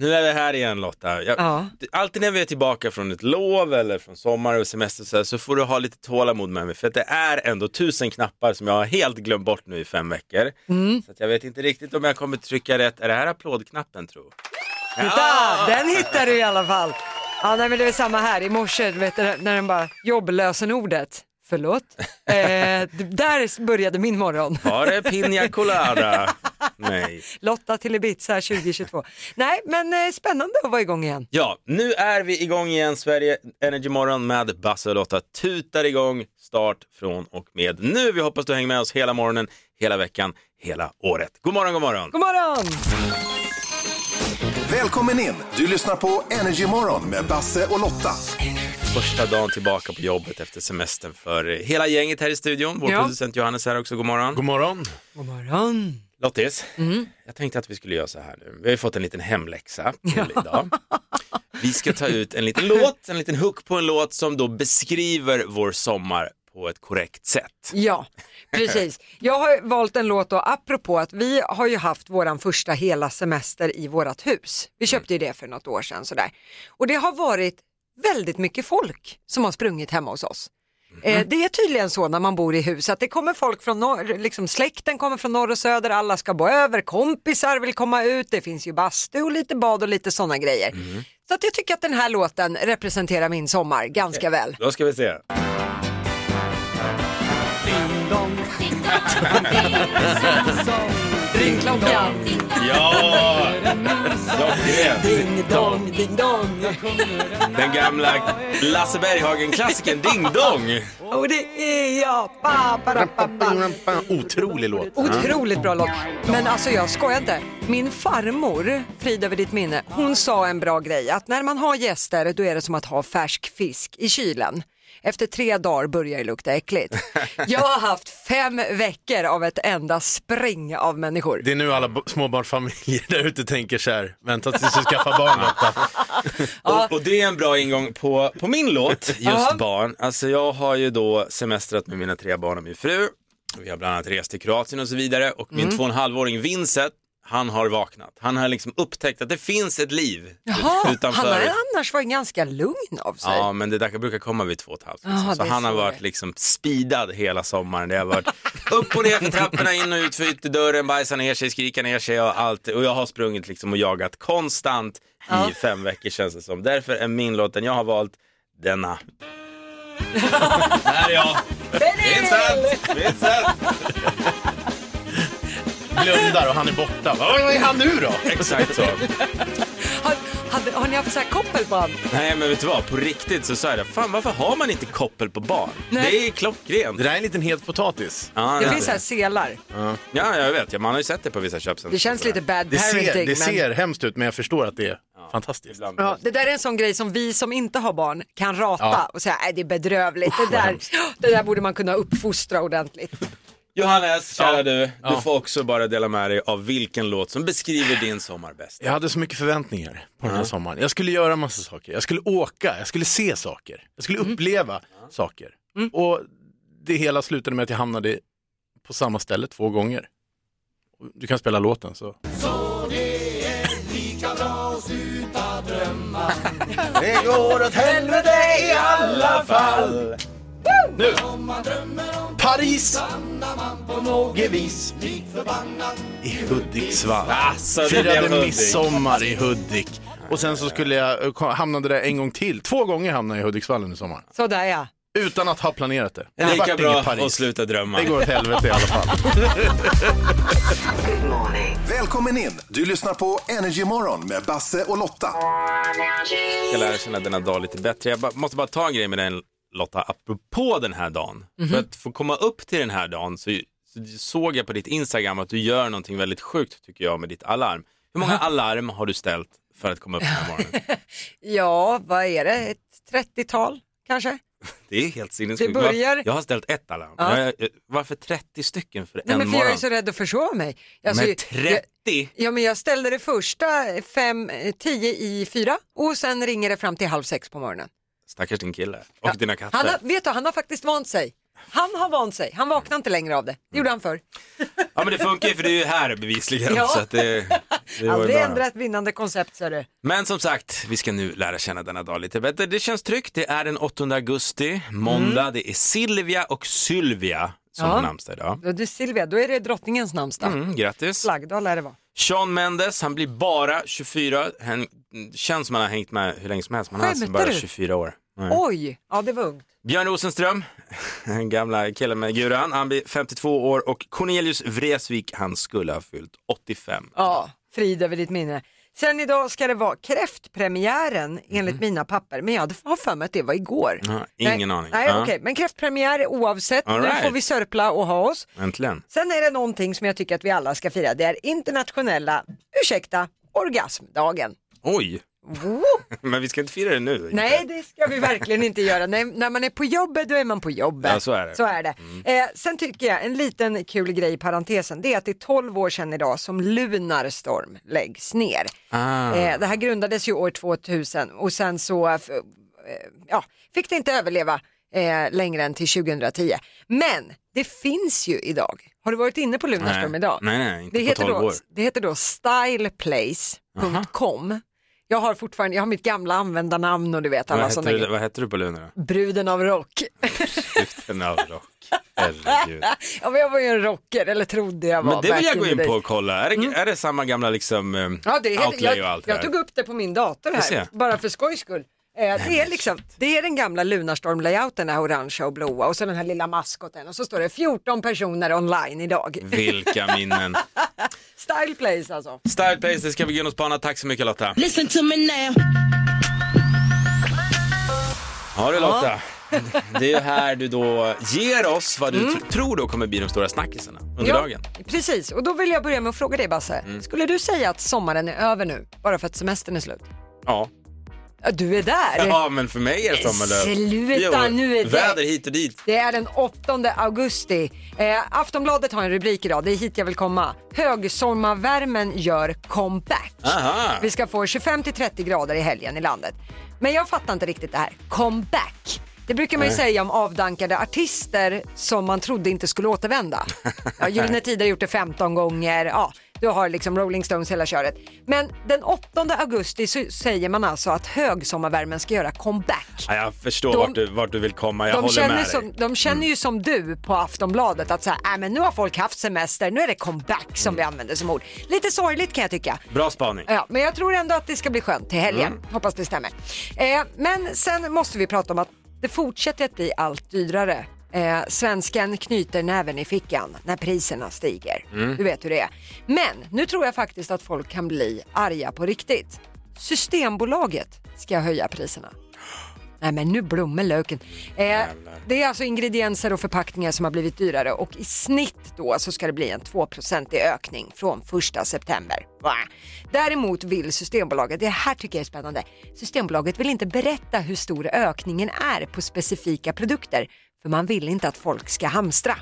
Nu är vi här igen Lotta. Jag, Ja. Alltid när vi är tillbaka från ett lov eller från sommar och semester så, här, så får du ha lite tålamod med mig för det är ändå tusen knappar som jag har helt glömt bort nu i fem veckor. Mm. Så jag vet inte riktigt om jag kommer trycka rätt. Är det här applådknappen tro? Titta, den hittar du i alla fall. Ja, nej, men det är samma här. I morse, du vet, när den bara jobblösenordet. Förlåt. Eh, där började min morgon. Var det Pina Colada? Nej. Lotta till Ibiza 2022. Nej, men eh, spännande att vara igång igen. Ja, nu är vi igång igen. Sverige Energy Morgon med Basse och Lotta tutar igång. Start från och med nu. Vi hoppas du hänger med oss hela morgonen, hela veckan, hela året. God morgon, god morgon. God morgon! Välkommen in! Du lyssnar på Energy Morgon med Basse och Lotta. Första dagen tillbaka på jobbet efter semestern för hela gänget här i studion. Vår Ja. producent Johannes är här också. God morgon. God morgon. God morgon. Lottis, Mm. jag tänkte att vi skulle göra så här nu. Vi har ju fått en liten hemläxa till idag. Vi ska ta ut en liten låt, en liten hook på en låt som då beskriver vår sommar på ett korrekt sätt. Ja, precis. Jag har valt en låt då, apropå att vi har ju haft våran första hela semester i vårat hus. Vi köpte ju det för något år sedan sådär. Och det har varit väldigt mycket folk som har sprungit hemma hos oss. Eh, det är tydligen så när man bor i hus att det kommer folk från norr, liksom släkten kommer från norr och söder, alla ska bo över, kompisar vill komma ut, det finns ju bastu och lite bad och lite sådana grejer. Så att jag tycker att den här låten representerar min sommar ganska väl. Då ska vi se. Ring klockan, Ja! Klockrent! ding dong, ding dong. Den gamla Lasse Berghagen-klassikern Ding Dong. Och det är jag. Ba, ba, ba, ba. Otrolig låt. Otroligt bra låt. Men alltså jag skojar inte. Min farmor, frid över ditt minne, hon sa en bra grej. Att när man har gäster då är det som att ha färsk fisk i kylen. Efter tre dagar börjar det lukta äckligt. Jag har haft fem veckor av ett enda spring av människor. Det är nu alla småbarnsfamiljer där ute tänker så här, vänta tills du skaffar barn Lotta. Och, och det är en bra ingång på, på min låt, just Ja. barn. Alltså jag har ju då semestrat med mina tre barn och min fru. Vi har bland annat rest till Kroatien och så vidare. Och Mm. min två och en halvåring Vincent, han har vaknat. Han har liksom upptäckt att det finns ett liv Jaha, utanför. han har annars varit ganska lugn av sig. Ja, men det där brukar komma vid två och ett halvt. liksom. Jaha, så det han har så varit det liksom speedad hela sommaren. Det har varit upp och ner för trapporna, in och ut för ytterdörren, bajsa ner sig, skrika ner sig och allt. Och jag har sprungit liksom och jagat konstant i fem veckor känns det som. Därför är min låt, den jag har valt, denna. Här är jag. Vincent! Vincent! Blundar och han är borta. Vad är han nu då? Exakt så. Har, har ni haft så här koppel på honom? Nej men vet du vad, på riktigt så sa jag det. Fan varför har man inte koppel på barn? Nej. Det är klockrent. Det där är en liten het potatis. Ja, Det ja. finns så här selar. Ja, jag vet. Ja, man har ju sett det på vissa köpcentrum. Det känns lite bad Det parenting. ser, det men... ser hemskt ut men jag förstår att det är fantastiskt. Ja, det där är en sån grej som vi som inte har barn kan rata Ja. och säga att det är bedrövligt. Usch, det, där, det där borde man kunna uppfostra ordentligt. Johannes, kära Ja. du, du Ja. får också bara dela med dig av vilken låt som beskriver din sommar bäst. Jag hade så mycket förväntningar på den här sommaren. Jag skulle göra massa saker. Jag skulle åka, jag skulle se saker. Jag skulle uppleva saker. Och det hela slutade med att jag hamnade på samma ställe två gånger. Du kan spela låten så. Det går åt helvete i alla fall. Nu! Paris! På något vis. I Hudiksvall. Alltså, det blev Firade Hudik. midsommar i Hudik. Och sen så skulle jag, eh, hamnade där en gång till. Två gånger hamnade jag i Hudiksvall under sommaren. Så där ja. Utan att ha planerat det. Det är lika bra Paris. att sluta drömma. Det går åt helvete i alla fall. Välkommen in! Du lyssnar på Energy Morgon med Basse och Lotta. Jag ska lära känna denna dag lite bättre. Jag måste bara ta en grej med den Lotta, apropå den här dagen. För att få komma upp till den här dagen så, så såg jag på ditt Instagram att du gör någonting väldigt sjukt tycker jag med ditt alarm. Hur många alarm har du ställt för att komma upp den här morgonen? Ja, vad är det? Ett 30-tal kanske? Det är helt sinnessjukt. Börjar- Jag har ställt ett alarm. Ja. Jag, jag, varför 30 stycken för Nej, en men för morgon? jag är så rädd att försova mig. Alltså, men jag- 30? Ja men jag ställde det första fem, tio i fyra och sen ringer det fram till halv sex på morgonen. Stackars din kille. Och Ja. dina katter. Han har, vet du, han har faktiskt vant sig. Han har vant sig, han vaknar inte längre av det. Det gjorde han förr. Ja men det funkar ju för du är ju här bevisligen. Ja. Så att det, det Aldrig ändra ett vinnande koncept ser du. Men som sagt, vi ska nu lära känna denna dag lite bättre. Det känns tryggt. Det är den 8 augusti, måndag. Det är Silvia och Sylvia som Mm. Ja. har namnsdag idag. Då, du, Silvia, då är det drottningens namnsdag. Mm, grattis. Flaggdag lär det vara. Sean Mendes, han blir bara 24. Han känns som han har hängt med hur länge som helst, men han är alltså bara du? 24 år. Nej. Oj, ja det var ungt. Björn Rosenström, den gamla killen med guran, han blir 52 år och Cornelius Vreeswijk, han skulle ha fyllt 85. Ja, frid över ditt minne. Sen idag ska det vara kräftpremiären enligt mina papper, men jag har för mig att det var igår. Ja, ingen nej, aning. Nej, Ja. okej, men kräftpremiär oavsett, All nu right. får vi sörpla och ha oss. Äntligen. Sen är det någonting som jag tycker att vi alla ska fira, det är internationella, ursäkta, orgasmdagen. Oj! men vi ska inte fira det nu. inte? Nej, det ska vi verkligen inte göra. Nej, när man är på jobbet, då är man på jobbet. Ja, så är det. Så är det. Eh, sen tycker jag, en liten kul grej i parentesen, det är att det är 12 år sedan idag som Lunarstorm läggs ner. Ah. Eh, det här grundades ju år 2000 och sen så eh, ja, fick det inte överleva eh, längre än till 2010. Men det finns ju idag. Har du varit inne på Lunarstorm Nej. idag? Nej, nej, inte det på heter 12 då, år. Det heter då styleplace.com. Jag har fortfarande, jag har mitt gamla användarnamn och du vet alla sådana grejer. vad heter du på Luna då? Bruden av rock. Driften av rock. Herregud. ja, men jag var ju en rocker, eller trodde jag var. Men det vill jag gå in på och kolla. Är det, är det samma gamla liksom eh, Ja, det heter, outlay jag, och allt det jag här? tog upp det på min dator här, bara för skojs skull. Eh, det, är liksom, det är den gamla Lunarstorm-layouten, den här orangea och blåa och så den här lilla maskoten och så står det 14 personer online idag. Vilka minnen. Style place alltså. Style Place, det ska vi gå in och spana. Tack så mycket Lotta. Listen to me now. Ja du Lotta. Det är ju här du då ger oss vad du tr- tror då kommer bli de stora snackisarna under dagen. Mm. Precis, och då vill jag börja med att fråga dig Basse. Mm. Skulle du säga att sommaren är över nu, bara för att semestern är slut? Ja. Ja, du är där. ja, men för mig är det sommarlöv. Sluta nu är det- Väder hit och dit. Det är den 8 augusti. Eh, Aftonbladet har en rubrik idag, det är hit jag vill komma. Högsommarvärmen gör comeback. Aha. Vi ska få 25-30 grader i helgen i landet. Men jag fattar inte riktigt det här. Comeback. Det brukar man ju säga om avdankade artister som man trodde inte skulle återvända. Ja, Gyllene Tider har gjort det 15 gånger, ja, du har liksom Rolling Stones hela köret. Men den 8 augusti så säger man alltså att högsommarvärmen ska göra comeback. Ja, jag förstår De- vart, du, vart du vill komma, jag De håller med som, dig. de känner ju som du på Aftonbladet att så här, äh, men nu har folk haft semester, nu är det comeback som vi använder som ord. Lite sorgligt kan jag tycka. Bra spaning. Ja, men jag tror ändå att det ska bli skönt till helgen. Mm. Hoppas det stämmer. Eh, men sen måste vi prata om att det fortsätter att bli allt dyrare. Eh, svensken knyter näven i fickan när priserna stiger. Mm. Du vet hur det är. Men nu tror jag faktiskt att folk kan bli arga på riktigt. Systembolaget ska höja priserna. Nej men nu blommar löken. Eh, det är alltså ingredienser och förpackningar som har blivit dyrare och i snitt då så ska det bli en 2% ökning från 1 september. Va? Däremot vill Systembolaget, det här tycker jag är spännande, Systembolaget vill inte berätta hur stor ökningen är på specifika produkter för man vill inte att folk ska hamstra.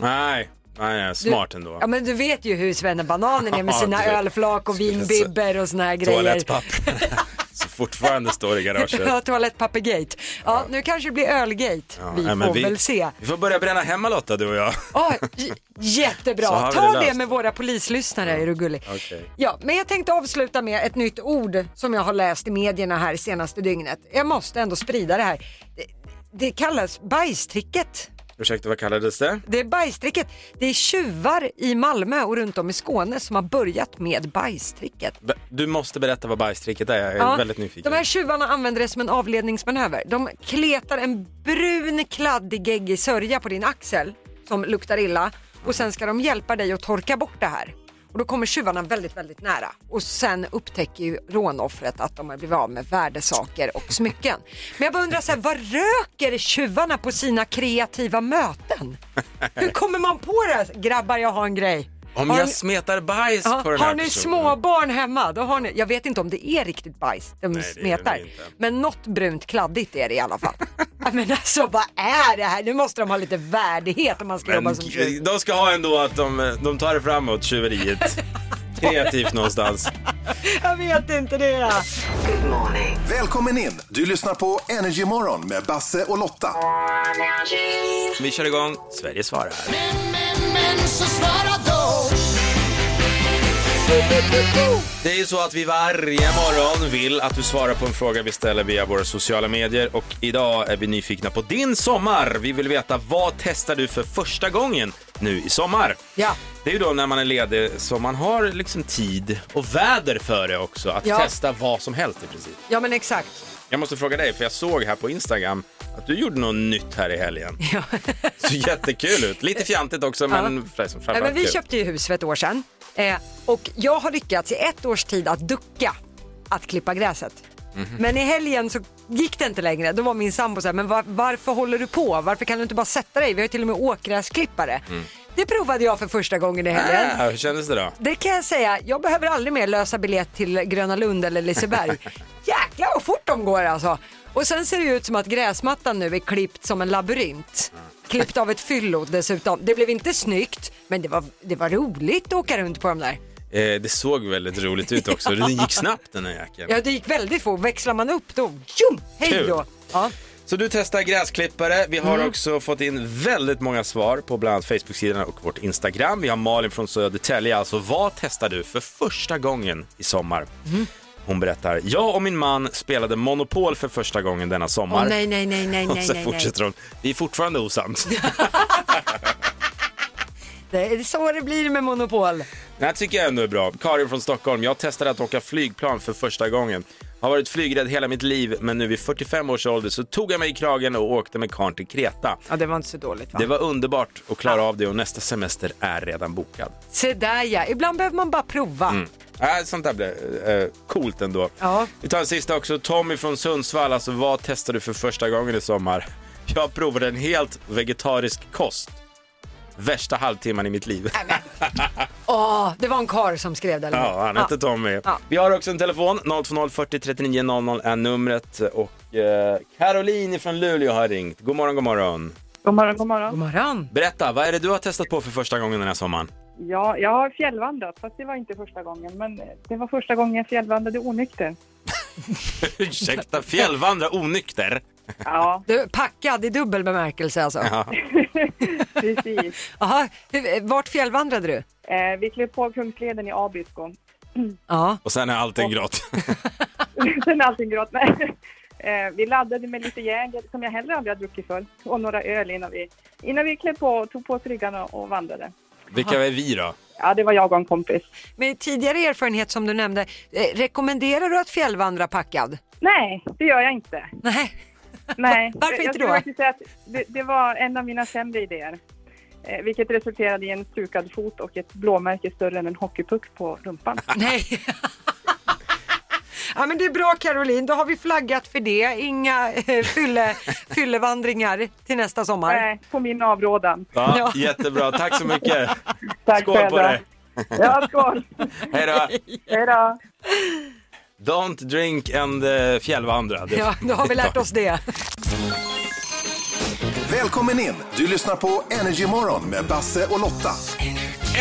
Nej, nej, nej, smart ändå. Ja men du vet ju hur svennebananen är med Ja, sina du ölflak och vinbibber och såna här grejer. Toalettpapper. Så fortfarande står i garaget. Ja, toalettpappergate. Ja, nu kanske det blir ölgate. vi nej, får väl se. Vi får börja bränna hemma Lotta, du och jag. Ja, Så jättebra. vi Ta det det, med våra polislyssnare, är du gullig. Okej. Ja, men jag tänkte avsluta med ett nytt ord som jag har läst i medierna här senaste dygnet. Jag måste ändå sprida det här. Det, det kallas bajstricket. Ursäkta, vad kallades det? Det är bajstricket. Det är tjuvar i Malmö och runt om i Skåne som har börjat med bajstricket. Du måste berätta vad bajstricket är, jag är Ja, väldigt nyfiken. De här tjuvarna använder det som en avledningsmanöver. De kletar en brun kladdig geggig sörja på din axel som luktar illa och sen ska de hjälpa dig att torka bort det här. Och då kommer tjuvarna väldigt, väldigt nära och sen upptäcker ju rånoffret att de har blivit av med värdesaker och smycken. Men jag bara undrar så här, vad röker tjuvarna på sina kreativa möten? Hur kommer man på det? Grabbar, jag har en grej. Om Har jag ni- smetar bajs Ja, på den har här ni personen. småbarn hemma, då har ni, jag vet inte om det är riktigt bajs de Nej, smetar, men något brunt kladdigt är det i alla fall. Men alltså vad är det här? Nu måste de ha lite värdighet om man ska Men jobba som tjuv. de ska ha ändå att de, de tar det framåt, tjuveriet. Kreativt någonstans. Jag vet inte det. Välkommen in! Du lyssnar på Energy Morgon med Basse och Lotta. Vi kör igång, Sverige svarar. Det är ju så att vi varje morgon vill att du svarar på en fråga vi ställer via våra sociala medier och idag är vi nyfikna på din sommar. Vi vill veta vad testar du för första gången nu i sommar? Ja. Det är ju då när man är ledig så man har liksom tid och väder för det också att Ja. testa vad som helst i princip. Ja men exakt. Jag måste fråga dig, för jag såg här på Instagram att du gjorde något nytt här i helgen. Ja. Så jättekul ut. Lite fjantigt också, men Ja. framförallt men vi kul. köpte ju hus för ett år sedan eh, och jag har lyckats i ett års tid att ducka att klippa gräset. Mhm. Men i helgen så gick det inte längre. Då var min sambo så här, men var, varför håller du på? Varför kan du inte bara sätta dig? Vi har ju till och med åkgräsklippare. Mm. Det provade jag för första gången i helgen. Ah, hur kändes det då? Det kan jag säga, jag behöver aldrig mer lösa biljett till Gröna Lund eller Liseberg. Jäklar vad fort de går alltså. Och sen ser det ut som att gräsmattan nu är klippt som en labyrint. Klippt av ett fyllo dessutom. Det blev inte snyggt, men det var, det var roligt att åka runt på dem där. Eh, det såg väldigt roligt ut också. Det gick snabbt den här jäkeln. Ja, det gick väldigt fort. Växlar man upp då, tjum, hej Kul. då. Ja. Så du testar gräsklippare. Vi har Mm. också fått in väldigt många svar på bland annat Facebook-sidan och vårt Instagram. Vi har Malin från Södertälje. Alltså, vad testar du för första gången i sommar? Mm. Hon berättar, jag och min man spelade Monopol för första gången denna sommar. Åh nej, nej, nej, nej, och nej, så nej, nej. fortsätter hon, vi är fortfarande osams. Det är så det blir med Monopol. Det här tycker jag ändå är bra. Karin från Stockholm. Jag testade att åka flygplan för första gången. Har varit flygrädd hela mitt liv, men nu vid 45 års ålder så tog jag mig i kragen och åkte med karln till Kreta. Ja, det var inte så dåligt va? Det var underbart att klara av det och nästa semester är redan bokad. Se där ja, ibland behöver man bara prova. Äh, sånt där blir äh, coolt ändå. Ja. Vi tar en sista också. Tommy från Sundsvall. Alltså, vad testar du för första gången i sommar? Jag provade en helt vegetarisk kost. Värsta halvtimman i mitt liv. Åh, det var en kar som skrev det eller Ja, han heter Tommy. Ja. Vi har också en telefon. 020 40 39 00 är numret. Och eh, Caroline från Luleå har ringt. God morgon, god morgon. God morgon, god morgon. God morgon. Berätta, vad är det du har testat på för första gången den här sommaren? Ja, jag har fjällvandrat, fast det var inte första gången. Men det var första gången jag fjällvandrade onykter. Ursäkta, fjällvandra onykter? Ja, Du, packad i dubbel bemärkelse alltså. Ja. precis. Aha, hur- vart fjällvandrade du? Eh, vi klev på Kungsleden i Abisko. Ja. Och sen är allting grått. Sen är allting grått. Nej. Eh, vi laddade med lite Jäger, som jag heller aldrig har druckit för, och några öl innan vi, innan vi klev på tog på oss ryggarna och vandrade. Vilka är vi då? Ja, det var jag och en kompis. Med tidigare erfarenhet som du nämnde, eh, rekommenderar du att fjällvandra packad? Nej, det gör jag inte. Nej. Nej, Varför jag inte skulle då? faktiskt säga att det, det var en av mina sämre idéer. Eh, vilket resulterade i en stukad fot och ett blåmärke större än en hockeypuck på rumpan. Nej. Ja men det är bra Caroline, då har vi flaggat för det. Inga eh, fylle, fyllevandringar till nästa sommar. Nej, på min avrådan. Ja, Ja. Jättebra, tack så mycket. Tack Skål på själva. dig. Ja, skål. Hej då. Hej då. Don't drink and uh, fjällvandra. Det- Ja, då har vi lärt oss det. Välkommen in! Du lyssnar på Energy Morgon med Basse och Lotta.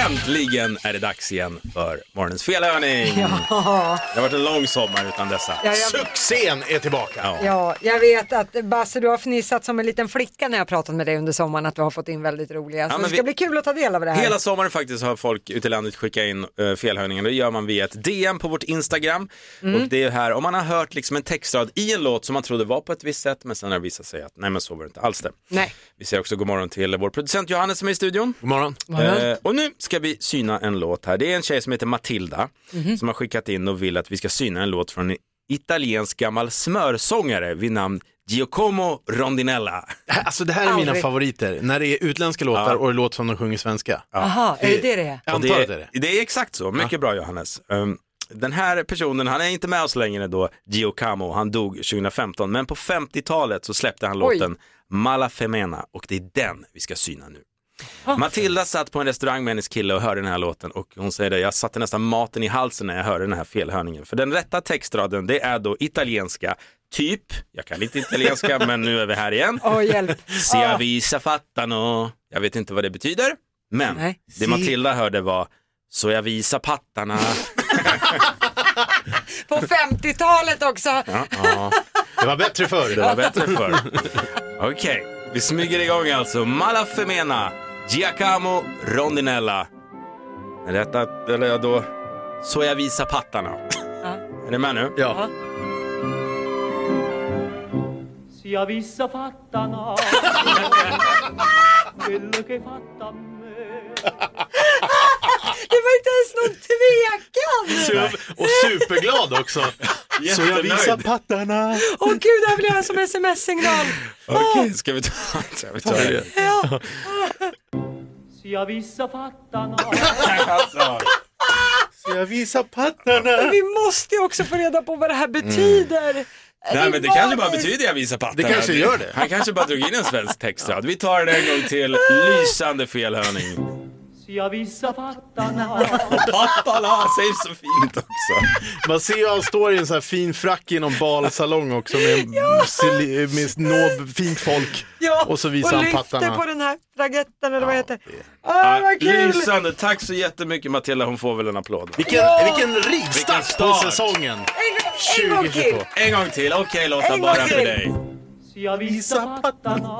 Äntligen är det dags igen för morgonens felhörning. Det har varit en lång sommar utan dessa. Ja, jag, Succén är tillbaka. Ja. ja, jag vet att Basse, du har fnissat som en liten flicka när jag pratat med dig under sommaren att du har fått in väldigt roliga. Så men det ska vi- bli kul att ta del av det här. Hela sommaren faktiskt har folk ute i landet skickat in uh, felhörningar. Det gör man via ett DM på vårt Instagram. Mm. Och det är här, om man har hört liksom en textrad i en låt som man trodde var på ett visst sätt, men sen har det visat sig att nej men så var det inte alls det. Nej. Vi säger också god morgon till vår producent Johannes som är i studion. God morgon. Eh, och nu ska vi syna en låt här. Det är en tjej som heter Matilda Mhm. som har skickat in och vill att vi ska syna en låt från en italiensk gammal smörsångare vid namn Giacomo Rondinella. Alltså det här är mina Aldrig. favoriter, när det är utländska låtar Ja. och det låter som de sjunger svenska. Aha, är det det det är? Jag antar att det är det. det är exakt så, mycket bra Johannes. Um, den här personen, han är inte med oss längre då, Giacomo, han dog 2015, men på 50-talet så släppte han Oj. låten Mala Femena och det är den vi ska syna nu. Matilda satt på en restaurang med hennes kille och hörde den här låten och hon säger det, jag satte nästan maten i halsen när jag hörde den här felhörningen. För den rätta textraden det är då italienska, typ, jag kan inte italienska men nu är vi här igen. Åh, hjälp. Sia visa fattano. Jag vet inte vad det betyder, men Nej. det Matilda hörde var så jag visar pattarna. På 50-talet också. Ja, Det var bättre förr. det var bättre förr. Okej, vi smyger igång alltså. Malafemena, Giacomo Rondinella. Är detta, eller då, så jag visar pattarna. Är ni med nu? Ja. sia vissa fattarna quello che fatta Det var inte ens någon tvekan. Su- Och superglad också. Så jag visar pattarna. Åh gud, det här jag som sms-signal. Okej, ska vi ta, ska vi ta det? Ja. Sia vissa fattarna Alltså, Så jag visar pattarna. Vi måste ju också få reda på vad det här betyder. Nej men det kanske bara betyder jag visar pattarna. Det kanske gör det. Han kanske bara drog in en svensk textrad. Vi tar det en gång till. Lysande felhörning. Sia vissa fattarna Pattarna säger så fint också. Man ser ju han står i en sån här fin frack i någon balsalong också med, ja. med nåd, fint folk. Ja, Och så visar och han lyfter pattarna. på den här ragetten eller vad heter Ah, vad kul! Lysande, tack så jättemycket Matilda, hon får väl en applåd. Vilken, vilken rivstart på säsongen. En, en gång till! 2022. En gång till, okej Lotta, En gång bara för dig. sia vissa fattarna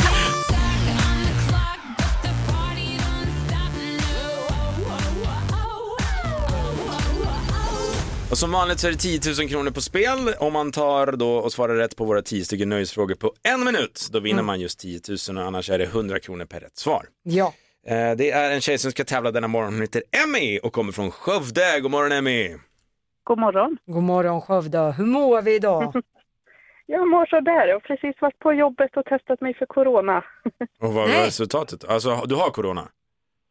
Och som vanligt så är det 10 000 kronor på spel om man tar då och svarar rätt på våra 10 stycken nöjesfrågor på en minut. Då vinner man just 10 000 och annars är det 100 kronor per rätt svar. Ja. Eh, Det är en tjej som ska tävla denna morgon, hon heter Emmy och kommer från Skövde. God morgon Emmy! God morgon. God morgon Skövde, hur mår vi idag? Jag mår sådär. Jag har precis varit på jobbet och testat mig för corona. Och vad var Nej. resultatet? Alltså, du har corona?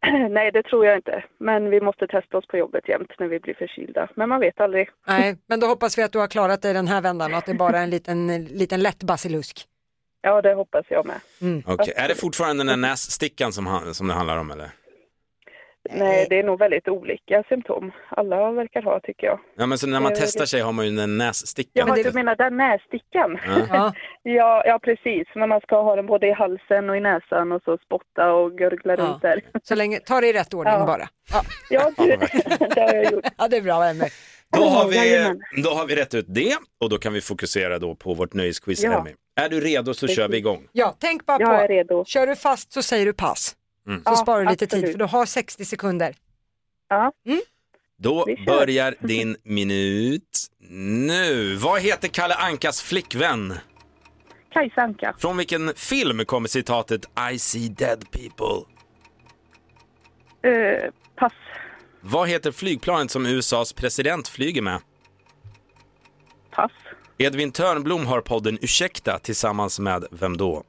Nej, det tror jag inte. Men vi måste testa oss på jobbet jämt när vi blir förkylda. Men man vet aldrig. Nej, men då hoppas vi att du har klarat dig den här vändan och att det bara är en liten, liten lätt basilusk. Ja, det hoppas jag med. Okej, är det fortfarande den där nässtickan som, han- som det handlar om eller? Nej, det är nog väldigt olika symptom. Alla verkar ha, tycker jag. Ja men så när man Eh, testar sig har man ju den nässtickan. Det- du menar den nässtickan? Ja. Ja. Ja, ja, precis. När man ska ha den både i halsen och i näsan och så spotta och gurgla Ja. runt där. Så länge, ta det i rätt ordning Ja. bara. Ja, Ja, du, det har jag gjort. ja det är bra Emmy. Då har, vi, då har vi rätt ut det och då kan vi fokusera då på vårt nöjesquiz Ja. Emmy. Är du redo så kör vi igång. Ja, tänk bara Jag är på, redo. kör du fast så säger du pass. Mm. Så Ja, sparar du lite tid absolut. för du har 60 sekunder. Ja. Då Vi kör. börjar din minut nu. Vad heter Kalle Ankas flickvän? Kajsa Anka. Från vilken film kommer citatet I see dead people? Eh, pass. Vad heter flygplanet som USAs president flyger med? Pass. Edvin Törnblom har podden Ursäkta tillsammans med vem då?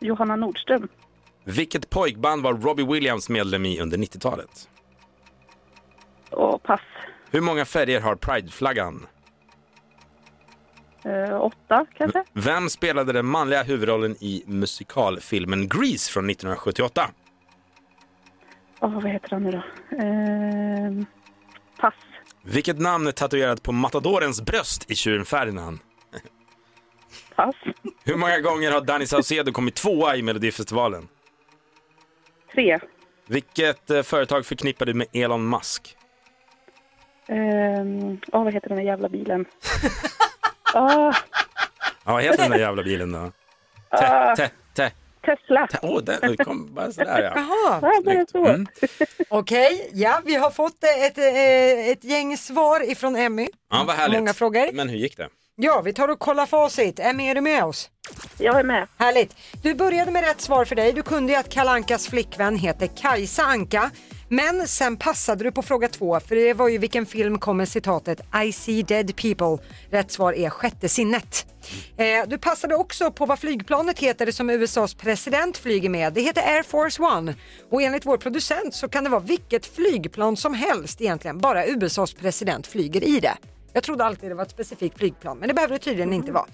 Johanna Nordström. Vilket pojkband var Robbie Williams medlem i under 90-talet? Och pass. Hur många färger har Pride-flaggan? Eh, åtta, kanske? Vem spelade den manliga huvudrollen i musikalfilmen Grease från 1978? Åh, vad heter han nu då? Eh, pass. Vilket namn är tatuerat på matadorens bröst i Tjuren Ferdinand? Pass. Hur många gånger har Danny Saucedo kommit tvåa i Melodifestivalen? Tre. Vilket eh, företag förknippar du med Elon Musk? Eh, åh, vad heter den där jävla bilen? Ah, Ja, vad heter den där jävla bilen då? Te, Ah. te, te. Tesla. te. Åh, den kom bara sådär ja. Jaha. Ja, bara så. Mm. Okej, ja vi har fått eh, ett, eh, ett gäng svar ifrån Emmy. Ja, vad härligt. Många frågor. Men hur gick det? Ja, vi tar och kollar facit. Emmy, är du med oss? Jag är med. Härligt. Du började med rätt svar för dig. Du kunde ju att Kalankas flickvän heter Kajsa Anka. Men sen passade du på fråga två, för det var ju vilken film kommer citatet I see dead people. Rätt svar är Sjätte sinnet. Eh, du passade också på vad flygplanet heter som USAs president flyger med. Det heter Air Force One. Och enligt vår producent så kan det vara vilket flygplan som helst egentligen, bara USAs president flyger i det. Jag trodde alltid det var ett specifikt flygplan, men det behöver det tydligen inte vara.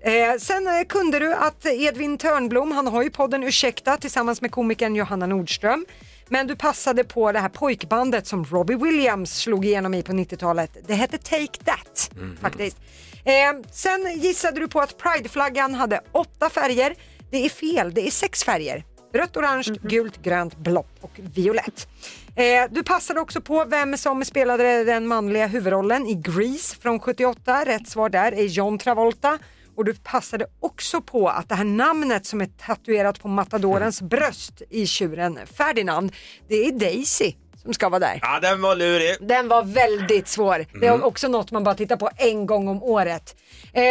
Eh, sen eh, kunde du att Edvin Törnblom, han har ju podden Ursäkta tillsammans med komikern Johanna Nordström. Men du passade på det här pojkbandet som Robbie Williams slog igenom i på 90-talet. Det hette Take That faktiskt. Eh, sen gissade du på att Prideflaggan hade åtta färger. Det är fel, det är sex färger. Rött, orange, gult, grönt, blått och violett. Eh, du passade också på vem som spelade den manliga huvudrollen i Grease från 78. Rätt svar där är John Travolta. Och du passade också på att det här namnet som är tatuerat på matadorens bröst i tjuren Ferdinand, det är Daisy som ska vara där. Ja, den var lurig. Den var väldigt svår. Det är också något man bara tittar på en gång om året. Eh,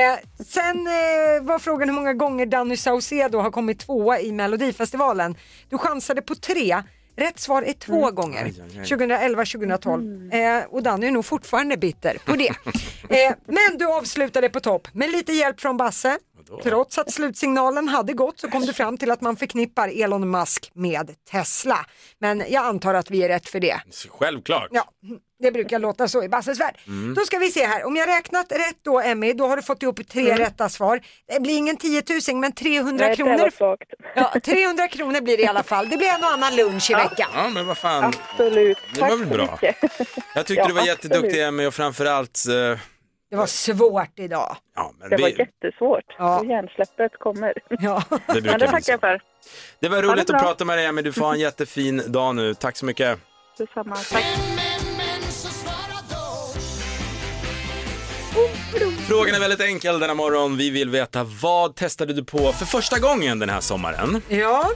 sen eh, var frågan hur många gånger Danny Saucedo har kommit tvåa i Melodifestivalen. Du chansade på tre. Rätt svar är två gånger. 2011-2012. Eh, och Danny är nog fortfarande bitter på det. eh, men du avslutade på topp med lite hjälp från Basse. Trots att slutsignalen hade gått så kom du fram till att man förknippar Elon Musk med Tesla. Men jag antar att vi är rätt för det. Självklart. Ja, det brukar låta så i Basses värld. Mm. Då ska vi se här, om jag räknat rätt då Emmy, då har du fått ihop tre Mm. rätta svar. Det blir ingen 10 000 men 300 Nej, det kronor. var. Ja, 300 kronor blir det i alla fall. Det blir en och annan lunch i veckan. Ja, men vad fan. Absolut. Det Tack var väl bra. Jag tyckte Ja, du var absolut. jätteduktig Emmy och framförallt... eh, Det var svårt idag. Ja, men Det var vi, jättesvårt. Ja. Hjärnsläppet kommer. Ja. det Men brukar det bli tackar så. jag för. Det var Ha det roligt att prata med dig Emmy. Du får ha en jättefin dag nu. Tack så mycket. Detsamma. Tack. Frågan är väldigt enkel denna morgon. Vi vill veta vad testade du på för första gången den här sommaren? Ja,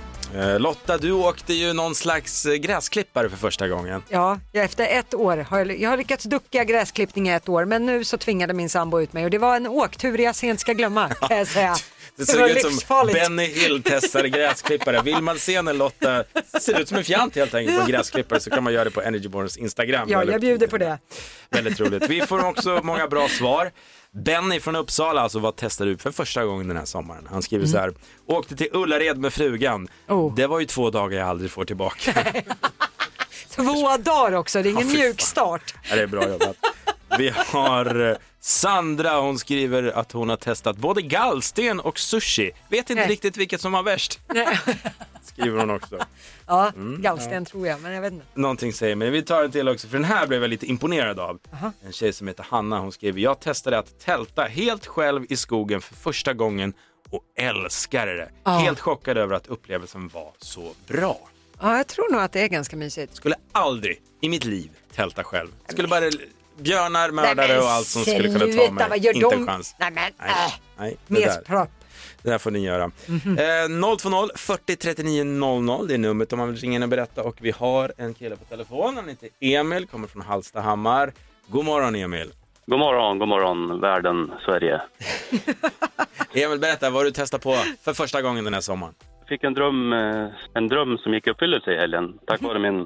Lotta, du åkte ju någon slags eh, gräsklippare för första gången. ja, efter ett år har jag, jag har lyckats ducka gräsklippning i ett år men nu så tvingade min sambo ut mig och det var en åktur jag sent ska glömma kan jag säga. Det Det såg var ut som. Benny Hill testade gräsklippare. Vill man se när Lotta ser ut som en fjant helt enkelt på gräsklippare så kan man göra det på Energyborns Instagram. Ja, jag bjuder på det. Väldigt roligt. Vi får också många bra svar. Benny från Uppsala, alltså vad testade du för första gången den här sommaren? Han skriver så här, åkte till Ullared med frugan. Oh. Det var ju två dagar jag aldrig får tillbaka. Två dagar också, det är ingen Ja, mjuk start. Ja, det är bra jobbat. Vi har eh, Sandra, hon skriver att hon har testat både gallsten och sushi. Vet inte Nej. riktigt vilket som var värst, Nej. skriver hon också. Ja, Mm. gallsten tror jag, men jag vet inte. Någonting säger mig. Vi tar en till också, för den här blev jag lite imponerad av. En tjej som heter Hanna, hon skriver, jag testade att tälta helt själv i skogen för första gången och älskade det. Ja. Helt chockad över att upplevelsen var så bra. Ja, jag tror nog att det är ganska mysigt. Skulle aldrig i mitt liv tälta själv. Skulle bara björnar, mördare Nej, men och allt som skulle kunna ta mig. vad gör Inte de? en chans. Nej men, Nej, äh. nej, det, där, Mespropp. det där får ni göra. Mhm. Eh, 020 40 39 00, det är numret om man vill ringa in och berätta. Och vi har en kille på telefon, han heter Emil, kommer från Hallstahammar. God morgon Emil. God morgon, god morgon, världen, Sverige. Emil, berätta vad du testar på för första gången den här sommaren. Jag fick en dröm, eh, en dröm som gick i uppfyllelse i helgen tack vare min,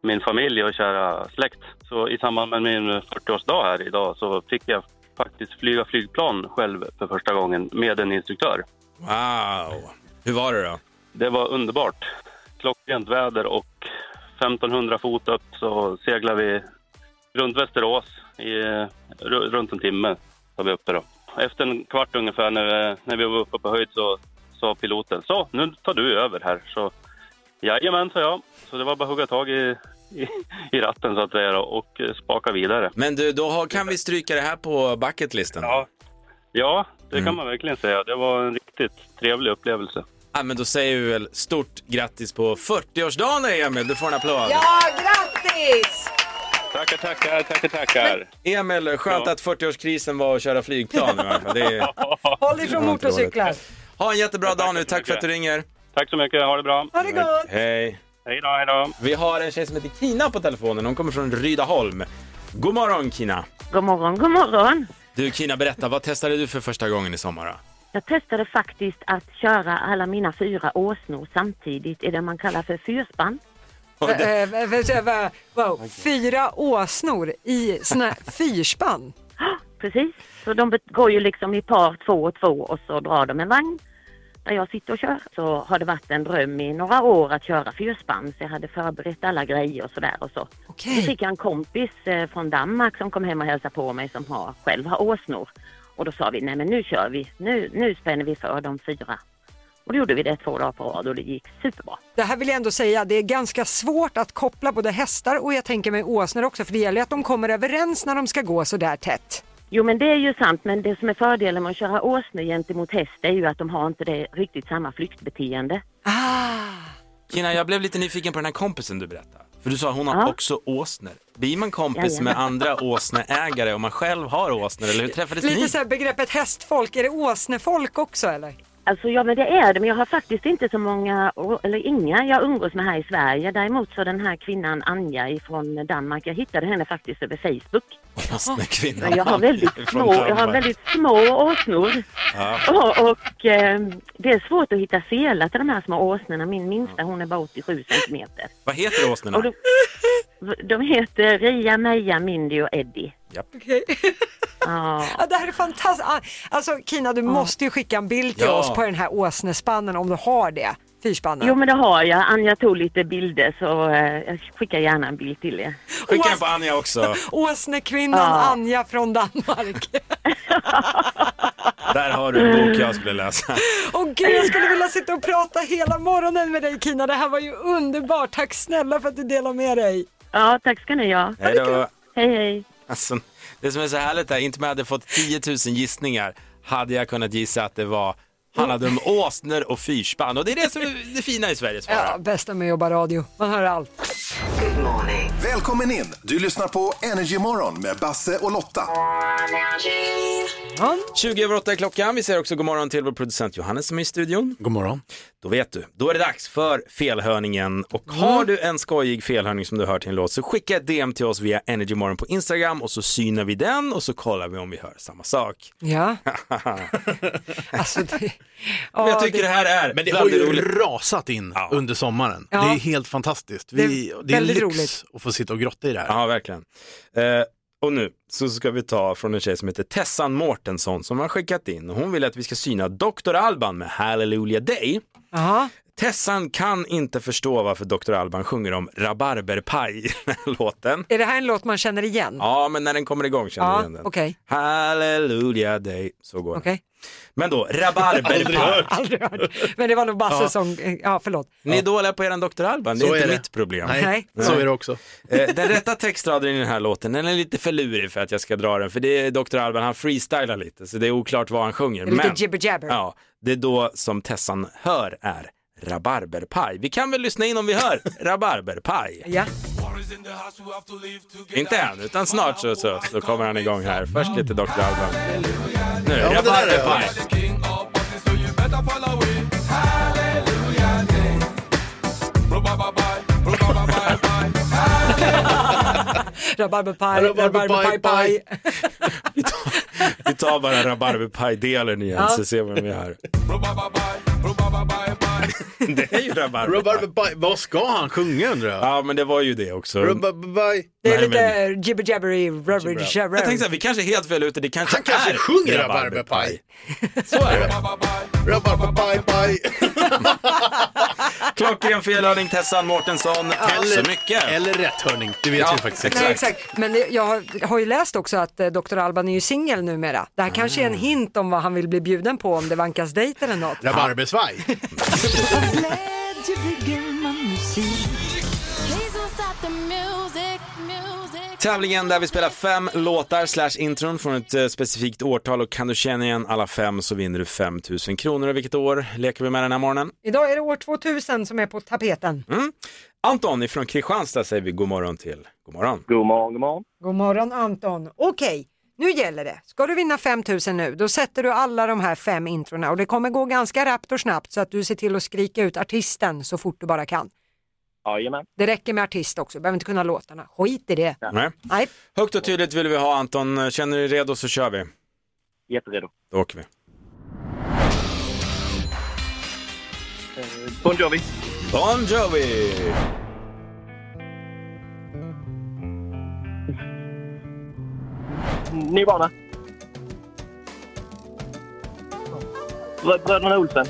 min familj och kära släkt. Så i samband med min 40-årsdag här idag så fick jag faktiskt flyga flygplan själv för första gången med en instruktör. Wow, hur var det då? Det var underbart. Klockrent väder och 1500 fot upp så seglar vi runt Västerås i ru- runt en timme. Var vi uppe då. Efter en kvart ungefär när vi, när vi var uppe på höjd så sa piloten så nu tar du över här. Så jajamän sa jag. Så det var bara att hugga tag i, i, i ratten så att säga då, och eh, spaka vidare. Men du, då har, kan vi stryka det här på bucketlisten. Ja, ja det kan man verkligen säga. Det var en riktigt trevlig upplevelse. Ja, men då säger vi väl stort grattis på 40-årsdagen Emil, du får en applåd. Ja, grattis! Tackar, tackar, tackar, tackar. Emil, skönt Ja. att 40-årskrisen var att köra flygplan i alla fall. Det är... Håll var inte motorcyklar. Ha en jättebra dag nu, tack för att du ringer. Tack så mycket, ha det bra. Ha det gott. Hej. Hej då, hej då. Vi har en tjej som heter Kina på telefonen, hon kommer från Rydaholm. God morgon Kina. God morgon, god morgon. Du Kina, berätta, vad testade du för första gången i sommar? då? Jag testade faktiskt att köra alla mina fyra åsnor samtidigt i det man kallar för fyrspann. Eh, eh, Wow. Fyra åsnor i såna fyrspann. Precis, så de går ju liksom i par två och två och så drar de en vagn där jag sitter och kör. Så har det varit en dröm i några år att köra fyrspann så jag hade förberett alla grejer och sådär och så. Okej. Så fick jag en kompis eh, från Danmark som kom hem och hälsade på mig som har, själv har åsnor. Och då sa vi, nej men nu kör vi, nu, nu spänner vi för de fyra. Och då gjorde vi det två dagar på rad och det gick superbra. Det här vill jag ändå säga, det är ganska svårt att koppla både hästar och jag tänker mig åsnor också för det gäller ju att de kommer överens när de ska gå så där tätt. Jo men det är ju sant men det som är fördelen med att köra åsnor gentemot häst är ju att de har inte det riktigt samma flyktbeteende. Kina, jag blev lite nyfiken på den här kompisen du berättade. För du sa hon har Ja. också åsnor. Blir man kompis Jajamän. med andra åsneägare om man själv har åsnor eller hur träffades Lite ni? så här begreppet hästfolk, är det åsnefolk också eller? Alltså ja men det är det men jag har faktiskt inte så många, eller inga jag umgås med här i Sverige. Däremot så den här kvinnan Anja ifrån Danmark, jag hittade henne faktiskt över Facebook. Åsnekvinnan. Men jag har väldigt små, jag har Danmark. väldigt små åsnor. Ja. Och, och eh, det är svårt att hitta selar till de här små åsnorna. Min minsta hon är bara 87 centimeter. Vad heter åsnorna? De heter Ria, Meja, Mindy och Eddie. Okej. Ja. Ja, det här är fantastiskt. Ah, Alltså Kina, du måste ju skicka en bild till Ja. oss på den här åsnespannen om du har det. Fyrspannen. Jo men det har jag. Anja tog lite bilder så eh, jag skickar gärna en bild till er. Skicka en på Anja också. Åsnekvinnan Ja. Anja från Danmark. Där har du en bok jag skulle läsa. Åh gud, jag skulle vilja sitta och prata hela morgonen med dig Kina. Det här var ju underbart. Tack snälla för att du delade med dig. Ja, tack ska ni ha. Hej då. Hej hej. Alltså, det som är så härligt är, inte om jag hade fått 10 000 gissningar hade jag kunnat gissa att det var handlade om åsnor och fyrspann och det är det som är det fina i Sverige svarar. Ja, bästa med att jobba radio. Man hör allt. Välkommen in! Du lyssnar på Energy Morgon med Basse och Lotta. 20 över 8 är klockan. Vi säger också god morgon till vår producent Johannes som är i studion. God morgon. Då vet du, då är det dags för felhörningen. Och har du en skojig felhörning som du hör till en låt så skicka ett DM till oss via Energymorgon på Instagram och så synar vi den och så kollar vi om vi hör samma sak. Ja. alltså, det... Men jag tycker det, här är Men det har väldigt ju roligt. rasat in under sommaren. Ja. Det är helt fantastiskt. Det är Vi, det är, väldigt lyx roligt. att få sitta och grotta i det här. Ja, verkligen. Eh, och nu så ska vi ta från en tjej som heter Tessan Mårtensson som har skickat in och hon vill att vi ska syna Dr. Alban med Hallelujah Day. Aha. Tessan kan inte förstå varför Dr. Alban sjunger om rabarberpaj i den här låten. Är det här en låt man känner igen? Ja, men när den kommer igång känner Ja, igen den. okej. Hallelujah Day, så går den. Men då, Aldrig rabarberpaj. hört. Aldrig hört. Men det var nog Basse Ja. som, ja förlåt. Ni är dåliga på eran Dr. Alban, det är Så inte är det. mitt problem. Nej, så är det också. Eh, Den rätta textraden i den här låten, den är lite för lurig för att jag ska dra den, för det är Dr. Alban, han freestylar lite, så det är oklart vad han sjunger. Det är lite Men, jibber jabber. ja, det är då som Tessan hör är rabarberpaj. Vi kan väl lyssna in om vi hör rabarberpaj. Ja. Inte än, utan snart så, så, så kommer han igång här. Först lite Dr. Alban. Nu, Ja, det där är rabarberpaj. Rabarberpaj, rabarberpaj, paj. Vi tar bara rabarberpaj-delen igen Ja. så ser vi om vi hör. Det är ju rabarberpaj. Rabarberpaj, vad ska han sjunga undrar jag? Ja, men det var ju det också. Rabarberpaj. Det är Nej, lite jibber jabbery, rubber Jag jabber. tänkte så här, vi kanske är helt fel ute, det kanske Han kanske är sjunger rabarberpaj. Så är det. Rabarberpaj, paj. Klockren felhörning Tessan Mårtensson. Tack så mycket. Eller rätt hörning, det vet Ja, vi faktiskt. Nej, exakt. Men det, jag har, har ju läst också att eh, Dr. Alban är ju singel numera. Det här kanske är en hint om vad han vill bli bjuden på om det vankas dejt eller något. Rabarbersvaj. Tävlingen där vi spelar fem låtar slash intron från ett eh, specifikt årtal och kan du känna igen alla fem så vinner du 5 000 kronor. Och vilket år leker vi med den här morgonen? Idag är det år 2000 som är på tapeten. Mm. Anton ifrån Kristianstad säger vi god morgon till. God God morgon. God morgon, god morgon. God morgon Anton. Okej, nu gäller det. Ska du vinna 5000 nu, då sätter du alla de här fem introna och det kommer gå ganska rappt och snabbt så att du ser till att skrika ut artisten så fort du bara kan. Jajamän. Det räcker med artist också, du behöver inte kunna låtarna. Skit i det. Nej. Nej. Högt och tydligt vill vi ha Anton. Känner du dig redo så kör vi. Jätteredo. Då åker vi. Eh, Bon Jovi. Bon Jovi! Nirvana. Brö- Bröderna Olsen.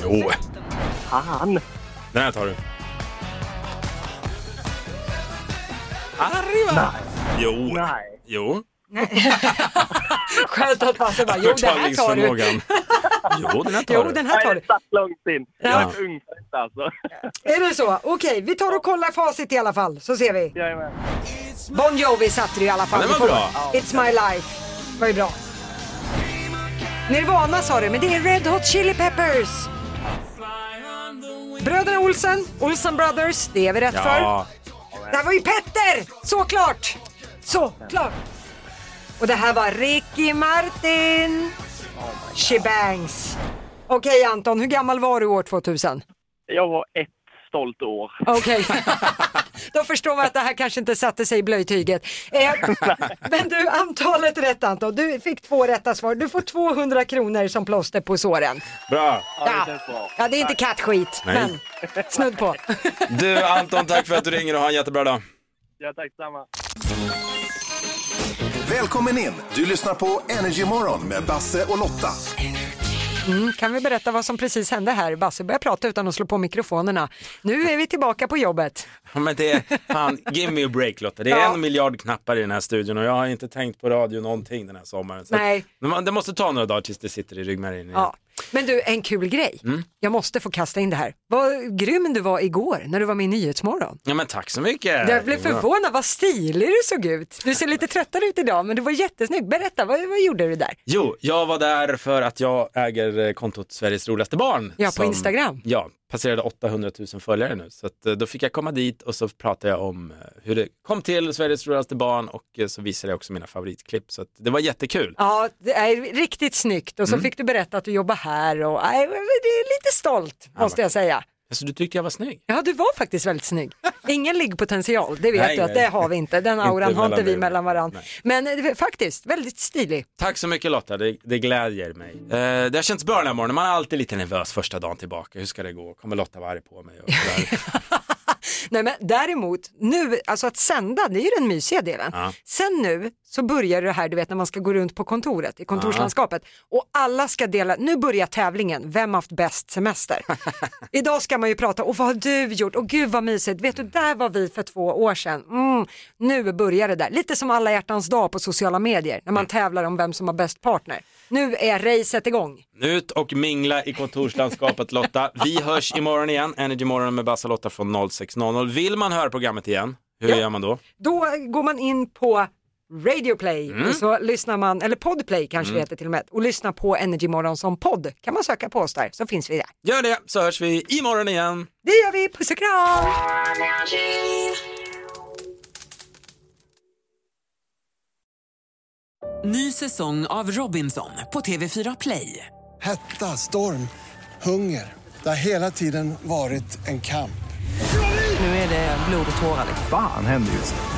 Jo, Fan. den här tar du. Arriva! Jo. Nej. Jo. Skönt att Basse bara, jo det här tar du. Jo, den här tar Jo, du. den här tar du. det satt långt in. Jag Ja. är för detta alltså. Är det så? Okej, vi tar och kollar facit i alla fall, så ser vi. Jajamän. Bon Jovi satte du i alla fall. Ja, den var bra. It's my life. var ju bra. Nirvana sa du, men det är Red Hot Chili Peppers. Bröderna Olsen, Olsen Brothers, det är vi rätt Ja. för. Det här var ju Petter! Såklart! Såklart! Och det här var Ricky Martin. Shebangs. Okej Anton, hur gammal var du år 2000? Jag var ett stolt år. Okej, då förstår man att det här kanske inte satte sig i blöjtyget. Eh, men du, antalet rätt Anton, du fick två rätta svar. Du får 200 kronor som plåster på såren. Bra. Ja, bra. Ja, det är inte kattskit, Nej. men snudd på. Du Anton, tack för att du ringer och ha en jättebra dag. Ja, tack samma. Välkommen in! Du lyssnar på Energy Morgon med Basse och Lotta. Mm, kan vi berätta vad som precis hände här? Basse börjar prata utan att slå på mikrofonerna. Nu är vi tillbaka på jobbet. Men det är, fan, give me a break Lotta. Det är Ja. en miljard knappar i den här studion och jag har inte tänkt på radio någonting den här sommaren. Så Nej. Att, det måste ta några dagar tills det sitter i ryggmärgen. Ja. Men du, en kul grej. Mm. Jag måste få kasta in det här. Vad grym du var igår när du var med i Nyhetsmorgon. Ja men tack så mycket. Jag blev förvånad, vad stilig du såg ut. Du ser lite tröttare ut idag, men du var jättesnygg. Berätta, vad, vad gjorde du där? Jo, jag var där för att jag äger eh, kontot Sveriges roligaste barn. Ja, på Instagram. Ja, passerade 800 000 följare nu. Så att, eh, då fick jag komma dit och så pratade jag om eh, hur det kom till Sveriges roligaste barn och eh, så visade jag också mina favoritklipp. Så det var jättekul. Ja, det är riktigt snyggt och så Mm. fick du berätta att du jobbar här och nej, det är lite stolt måste jag säga. Alltså du tyckte jag var snygg? Ja, du var faktiskt väldigt snygg. Ingen liggpotential, det vet Nej, du att nej. det har vi inte. Den Inte auran har inte vi mellan varandra. Men eh, faktiskt, väldigt stilig. Tack så mycket Lotta, det, det glädjer mig. Eh, det har känts bra den här morgonen, man är alltid lite nervös första dagen tillbaka. Hur ska det gå? Kommer Lotta vara arg på mig? Och. Nej men däremot, nu, alltså att sända, det är ju den mysiga delen. Ja. Sen nu så börjar det här, du vet när man ska gå runt på kontoret, i kontorslandskapet och alla ska dela, nu börjar tävlingen, vem har haft bäst semester? Idag ska man ju prata, och vad har du gjort? Och gud vad mysigt, vet du där var vi för två år sedan. Mm, nu börjar det där, lite som alla hjärtans dag på sociala medier, när man tävlar om vem som har bäst partner. Nu är racet igång. Ut och mingla i kontorslandskapet Lotta. Vi hörs imorgon igen, Energy Morgon med Bassa Lotta från 06.00. Vill man höra programmet igen, hur Ja. gör man då? Då går man in på Radio Play Mm. och så lyssnar man, eller Podplay kanske Mm. det heter till och med, och lyssnar på Energy Morgon som podd. Kan man söka på oss där så finns vi där. Gör det, så hörs vi imorgon igen. Det gör vi, puss och kram! Ny säsong av Robinson på TV4 Play. Hetta, storm, hunger. Det har hela tiden varit en kamp. Nu är det blod och tårar. Fan händer just nu.